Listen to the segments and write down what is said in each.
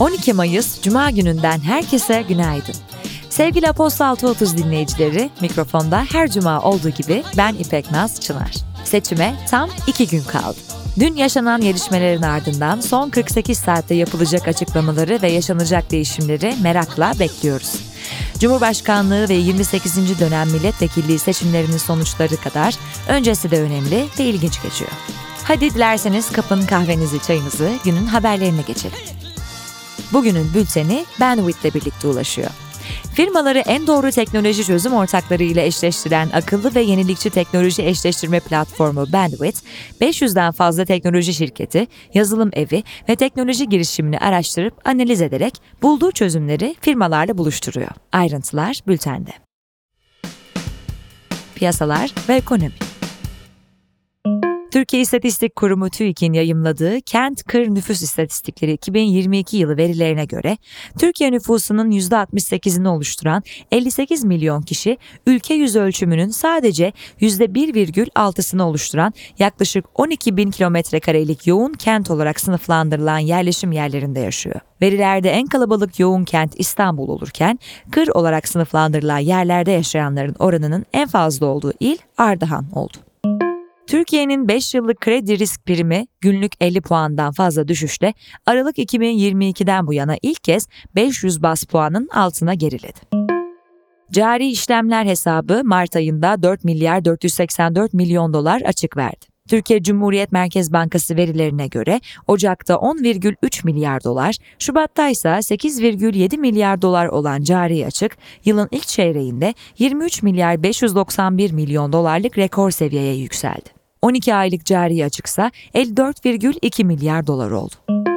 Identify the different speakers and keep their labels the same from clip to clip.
Speaker 1: 12 Mayıs Cuma gününden herkese günaydın. Sevgili Aposto 630 dinleyicileri, mikrofonda her cuma olduğu gibi ben İpek Naz Çınar. Seçime tam iki gün kaldı. Dün yaşanan gelişmelerin ardından son 48 saatte yapılacak açıklamaları ve yaşanacak değişimleri merakla bekliyoruz. Cumhurbaşkanlığı ve 28. dönem milletvekilliği seçimlerinin sonuçları kadar öncesi de önemli ve ilginç geçiyor. Hadi dilerseniz kapın kahvenizi, çayınızı, günün haberlerine geçelim. Bugünün bülteni Bandwidth ile birlikte ulaşıyor. Firmaları en doğru teknoloji çözüm ortakları ile eşleştiren akıllı ve yenilikçi teknoloji eşleştirme platformu Bandwidth, 500'den fazla teknoloji şirketi, yazılım evi ve teknoloji girişimini araştırıp analiz ederek bulduğu çözümleri firmalarla buluşturuyor. Ayrıntılar bültende. Piyasalar ve ekonomi Türkiye İstatistik Kurumu TÜİK'in yayımladığı Kent Kır Nüfus İstatistikleri 2022 yılı verilerine göre Türkiye nüfusunun %68'ini oluşturan 58 milyon kişi ülke yüz ölçümünün sadece %1,6'sını oluşturan yaklaşık 12 bin kilometre karelik yoğun kent olarak sınıflandırılan yerleşim yerlerinde yaşıyor. Verilerde en kalabalık yoğun kent İstanbul olurken kır olarak sınıflandırılan yerlerde yaşayanların oranının en fazla olduğu il Ardahan oldu. Türkiye'nin 5 yıllık kredi risk primi günlük 50 puandan fazla düşüşle Aralık 2022'den bu yana ilk kez 500 bas puanın altına geriledi. Cari işlemler hesabı Mart ayında 4 milyar 484 milyon dolar açık verdi. Türkiye Cumhuriyet Merkez Bankası verilerine göre Ocak'ta 10,3 milyar dolar, Şubat'ta ise 8,7 milyar dolar olan cari açık, yılın ilk çeyreğinde 23 milyar 591 milyon dolarlık rekor seviyeye yükseldi. 12 aylık cari açıksa 54,2 milyar dolar oldu.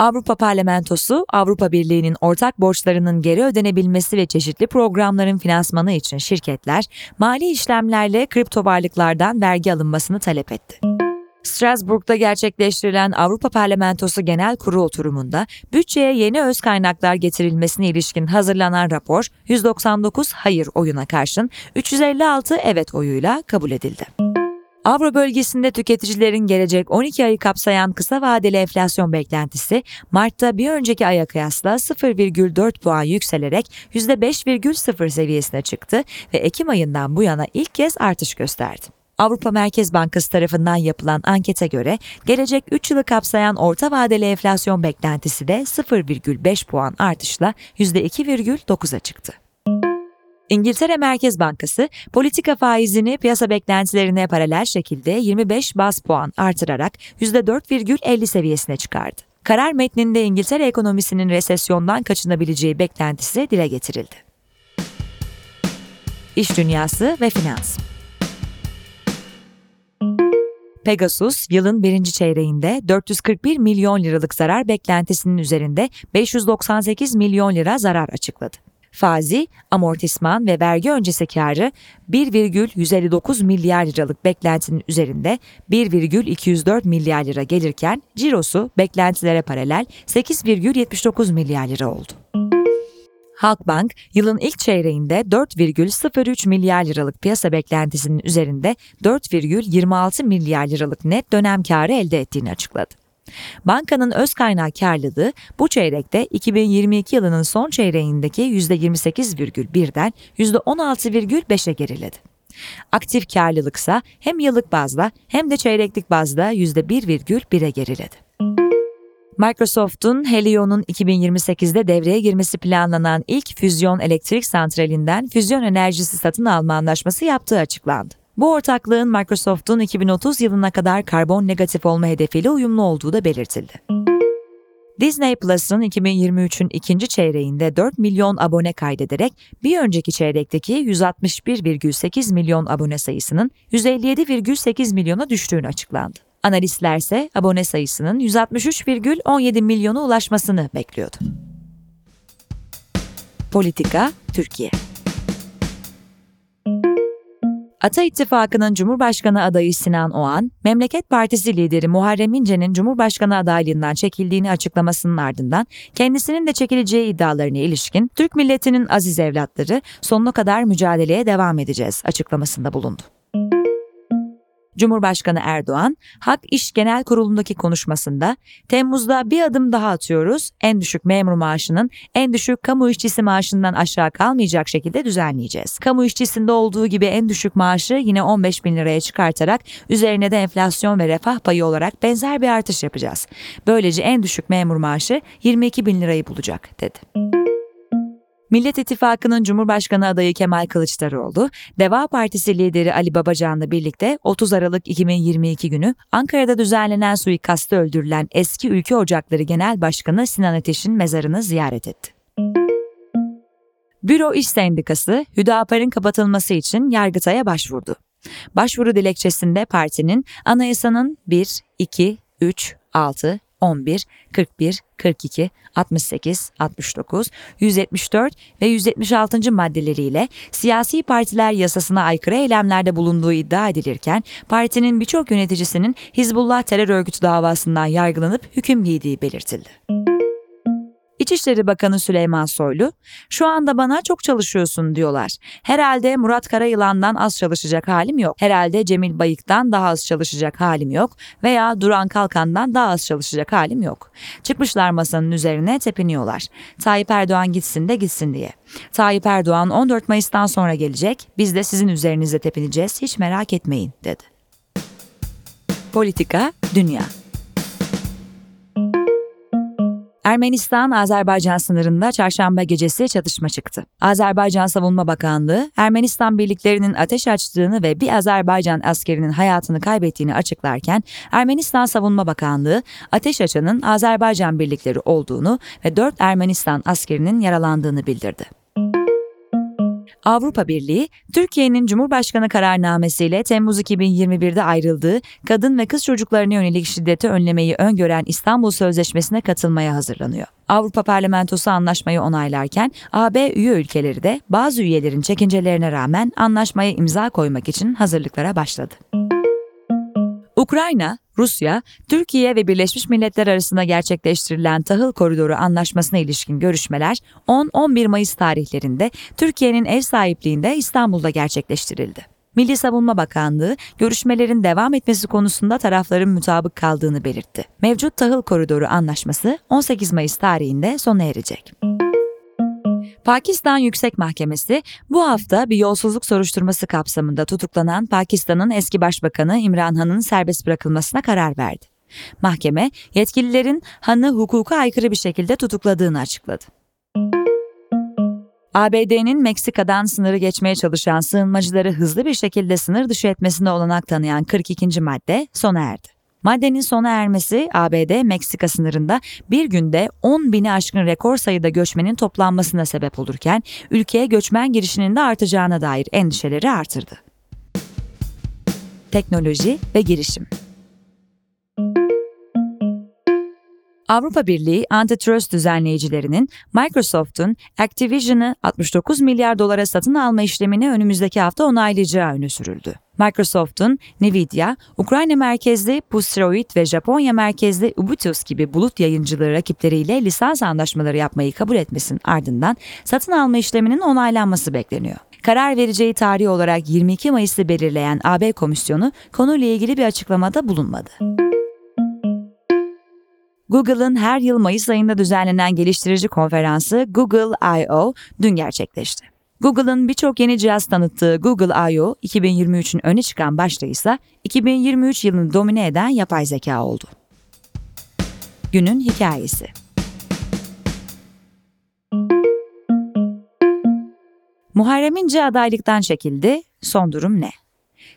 Speaker 1: Avrupa Parlamentosu, Avrupa Birliği'nin ortak borçlarının geri ödenebilmesi ve çeşitli programların finansmanı için şirketler, mali işlemlerle kripto varlıklardan vergi alınmasını talep etti. Strasbourg'da gerçekleştirilen Avrupa Parlamentosu Genel Kurulu oturumunda bütçeye yeni öz kaynaklar getirilmesine ilişkin hazırlanan rapor 199 hayır oyuna karşın 356 evet oyuyla kabul edildi. Avro bölgesinde tüketicilerin gelecek 12 ayı kapsayan kısa vadeli enflasyon beklentisi Mart'ta bir önceki aya kıyasla 0,4 puan yükselerek %5,0 seviyesine çıktı ve Ekim ayından bu yana ilk kez artış gösterdi. Avrupa Merkez Bankası tarafından yapılan ankete göre gelecek 3 yılı kapsayan orta vadeli enflasyon beklentisi de 0,5 puan artışla %2,9'a çıktı. İngiltere Merkez Bankası politika faizini piyasa beklentilerine paralel şekilde 25 bas puan artırarak %4,50 seviyesine çıkardı. Karar metninde İngiltere ekonomisinin resesyondan kaçınabileceği beklentisi dile getirildi. İş dünyası ve finans. Pegasus yılın birinci çeyreğinde 441 milyon liralık zarar beklentisinin üzerinde 598 milyon lira zarar açıkladı. Fazi, amortisman ve vergi öncesi karı 1,159 milyar liralık beklentinin üzerinde 1,204 milyar lira gelirken cirosu beklentilere paralel 8,79 milyar lira oldu. Halkbank yılın ilk çeyreğinde 4,03 milyar liralık piyasa beklentisinin üzerinde 4,26 milyar liralık net dönem karı elde ettiğini açıkladı. Bankanın öz kaynak karlılığı bu çeyrekte 2022 yılının son çeyreğindeki %28,1'den %16,5'e geriledi. Aktif karlılıksa hem yıllık bazda hem de çeyreklik bazda %1,1'e geriledi. Microsoft'un Helio'nun 2028'de devreye girmesi planlanan ilk füzyon elektrik santralinden füzyon enerjisi satın alma anlaşması yaptığı açıklandı. Bu ortaklığın Microsoft'un 2030 yılına kadar karbon negatif olma hedefiyle uyumlu olduğu da belirtildi. Disney Plus'ın 2023'ün ikinci çeyreğinde 4 milyon abone kaydederek bir önceki çeyrekteki 161,8 milyon abone sayısının 157,8 milyona düştüğünü açıklandı. Analistler ise abone sayısının 163,17 milyona ulaşmasını bekliyordu. Politika Türkiye Ata İttifakı'nın Cumhurbaşkanı adayı Sinan Oğan, Memleket Partisi lideri Muharrem İnce'nin Cumhurbaşkanı adaylığından çekildiğini açıklamasının ardından kendisinin de çekileceği iddialarına ilişkin Türk milletinin aziz evlatları sonuna kadar mücadeleye devam edeceğiz açıklamasında bulundu. Cumhurbaşkanı Erdoğan, Hak İş Genel Kurulu'ndaki konuşmasında Temmuz'da bir adım daha atıyoruz, en düşük memur maaşının en düşük kamu işçisi maaşından aşağı kalmayacak şekilde düzenleyeceğiz. Kamu işçisinde olduğu gibi en düşük maaşı yine 15 bin liraya çıkartarak üzerine de enflasyon ve refah payı olarak benzer bir artış yapacağız. Böylece en düşük memur maaşı 22 bin lirayı bulacak dedi. Millet İttifakı'nın Cumhurbaşkanı adayı Kemal Kılıçdaroğlu, Deva Partisi lideri Ali Babacan'la birlikte 30 Aralık 2022 günü Ankara'da düzenlenen suikastta öldürülen eski Ülke Ocakları Genel Başkanı Sinan Ateş'in mezarını ziyaret etti. Büro İş Sendikası, Hüdapar'ın kapatılması için Yargıtay'a başvurdu. Başvuru dilekçesinde partinin anayasanın 1, 2, 3, 6, 11, 41, 42, 68, 69, 174 ve 176. maddeleriyle siyasi partiler yasasına aykırı eylemlerde bulunduğu iddia edilirken partinin birçok yöneticisinin Hizbullah terör örgütü davasından yargılanıp hüküm giydiği belirtildi. İçişleri Bakanı Süleyman Soylu, şu anda bana çok çalışıyorsun diyorlar. Herhalde Murat Karayılan'dan az çalışacak halim yok. Herhalde Cemil Bayık'tan daha az çalışacak halim yok. Veya Duran Kalkan'dan daha az çalışacak halim yok. Çıkmışlar masanın üzerine tepiniyorlar. Tayyip Erdoğan gitsin de gitsin diye. Tayyip Erdoğan 14 Mayıs'tan sonra gelecek. Biz de sizin üzerinize tepineceğiz. Hiç merak etmeyin dedi. Politika, Dünya Ermenistan-Azerbaycan sınırında çarşamba gecesi çatışma çıktı. Azerbaycan Savunma Bakanlığı, Ermenistan birliklerinin ateş açtığını ve bir Azerbaycan askerinin hayatını kaybettiğini açıklarken, Ermenistan Savunma Bakanlığı, ateş açanın Azerbaycan birlikleri olduğunu ve 4 Ermenistan askerinin yaralandığını bildirdi. Avrupa Birliği, Türkiye'nin Cumhurbaşkanı kararnamesiyle Temmuz 2021'de ayrıldığı kadın ve kız çocuklarına yönelik şiddeti önlemeyi öngören İstanbul Sözleşmesi'ne katılmaya hazırlanıyor. Avrupa Parlamentosu anlaşmayı onaylarken AB üye ülkeleri de bazı üyelerin çekincelerine rağmen anlaşmaya imza koymak için hazırlıklara başladı. Ukrayna, Rusya, Türkiye ve Birleşmiş Milletler arasında gerçekleştirilen tahıl koridoru anlaşmasına ilişkin görüşmeler 10-11 Mayıs tarihlerinde Türkiye'nin ev sahipliğinde İstanbul'da gerçekleştirildi. Milli Savunma Bakanlığı görüşmelerin devam etmesi konusunda tarafların mutabık kaldığını belirtti. Mevcut tahıl koridoru anlaşması 18 Mayıs tarihinde sona erecek. Pakistan Yüksek Mahkemesi bu hafta bir yolsuzluk soruşturması kapsamında tutuklanan Pakistan'ın eski başbakanı İmran Han'ın serbest bırakılmasına karar verdi. Mahkeme yetkililerin Han'ı hukuka aykırı bir şekilde tutukladığını açıkladı. ABD'nin Meksika'dan sınırı geçmeye çalışan sığınmacıları hızlı bir şekilde sınır dışı etmesine olanak tanıyan 42. madde sona erdi. Maddenin sona ermesi ABD-Meksika sınırında bir günde 10 bini aşkın rekor sayıda göçmenin toplanmasına sebep olurken ülkeye göçmen girişinin de artacağına dair endişeleri artırdı. Teknoloji ve girişim Avrupa Birliği antitrust düzenleyicilerinin Microsoft'un Activision'ı 69 milyar dolara satın alma işlemini önümüzdeki hafta onaylayacağı öne sürüldü. Microsoft'un Nvidia, Ukrayna merkezli Pustroid ve Japonya merkezli Ubuntu gibi bulut yayıncılığı rakipleriyle lisans anlaşmaları yapmayı kabul etmesinin ardından satın alma işleminin onaylanması bekleniyor. Karar vereceği tarih olarak 22 Mayıs'ı belirleyen AB Komisyonu konuyla ilgili bir açıklamada bulunmadı. Google'ın her yıl Mayıs ayında düzenlenen geliştirici konferansı Google I.O. dün gerçekleşti. Google'ın birçok yeni cihaz tanıttığı Google I.O. 2023'ün öne çıkan başlığı ise 2023 yılını domine eden yapay zeka oldu. Günün hikayesi. Muharrem İnce adaylıktan çekildi. Son durum ne?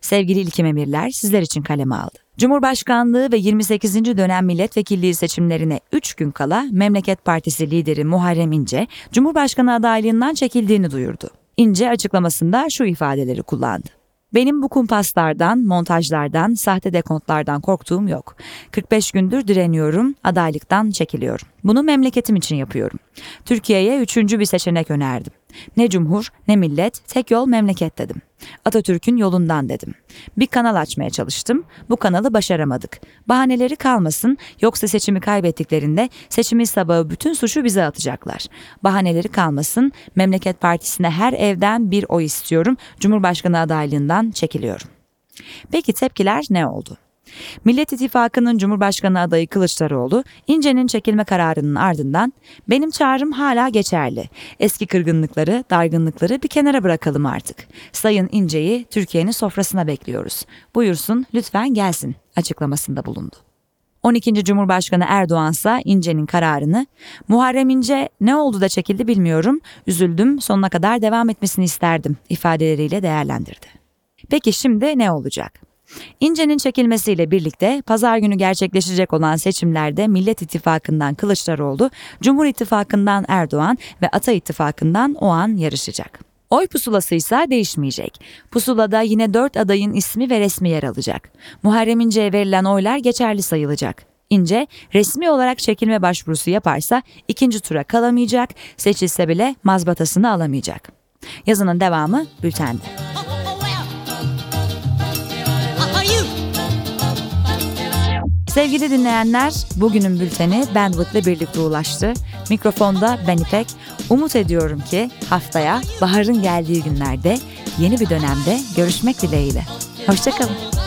Speaker 1: Sevgili İlkim Emirler sizler için kaleme aldı. Cumhurbaşkanlığı ve 28. dönem milletvekilliği seçimlerine 3 gün kala Memleket Partisi lideri Muharrem İnce, Cumhurbaşkanı adaylığından çekildiğini duyurdu. İnce açıklamasında şu ifadeleri kullandı. Benim bu kumpaslardan, montajlardan, sahte dekontlardan korktuğum yok. 45 gündür direniyorum, adaylıktan çekiliyorum. Bunu memleketim için yapıyorum. Türkiye'ye üçüncü bir seçenek önerdim. Ne cumhur, ne millet, tek yol memleket dedim. Atatürk'ün yolundan dedim. Bir kanal açmaya çalıştım. Bu kanalı başaramadık. Bahaneleri kalmasın yoksa seçimi kaybettiklerinde seçimin sabahı bütün suçu bize atacaklar. Bahaneleri kalmasın. Memleket Partisi'ne her evden bir oy istiyorum. Cumhurbaşkanı adaylığından çekiliyorum. Peki tepkiler ne oldu? Millet İttifakı'nın Cumhurbaşkanı adayı Kılıçdaroğlu, İnce'nin çekilme kararının ardından benim çağrım hala geçerli. Eski kırgınlıkları, dargınlıkları bir kenara bırakalım artık. Sayın İnce'yi Türkiye'nin sofrasına bekliyoruz. Buyursun lütfen gelsin açıklamasında bulundu. 12. Cumhurbaşkanı Erdoğan ise İnce'nin kararını Muharrem İnce ne oldu da çekildi bilmiyorum, üzüldüm, sonuna kadar devam etmesini isterdim ifadeleriyle değerlendirdi. Peki şimdi ne olacak? İnce'nin çekilmesiyle birlikte pazar günü gerçekleşecek olan seçimlerde Millet İttifakı'ndan Kılıçdaroğlu, Cumhur İttifakı'ndan Erdoğan ve Ata İttifakı'ndan o an yarışacak. Oy pusulası ise değişmeyecek. Pusulada yine dört adayın ismi ve resmi yer alacak. Muharrem İnce'ye verilen oylar geçerli sayılacak. İnce resmi olarak çekilme başvurusu yaparsa ikinci tura kalamayacak, seçilse bile mazbatasını alamayacak. Yazının devamı bültende. Sevgili dinleyenler, bugünün bülteni Bandwidth'le birlikte ulaştı. Mikrofonda ben İpek. Umut ediyorum ki haftaya baharın geldiği günlerde yeni bir dönemde görüşmek dileğiyle. Hoşçakalın.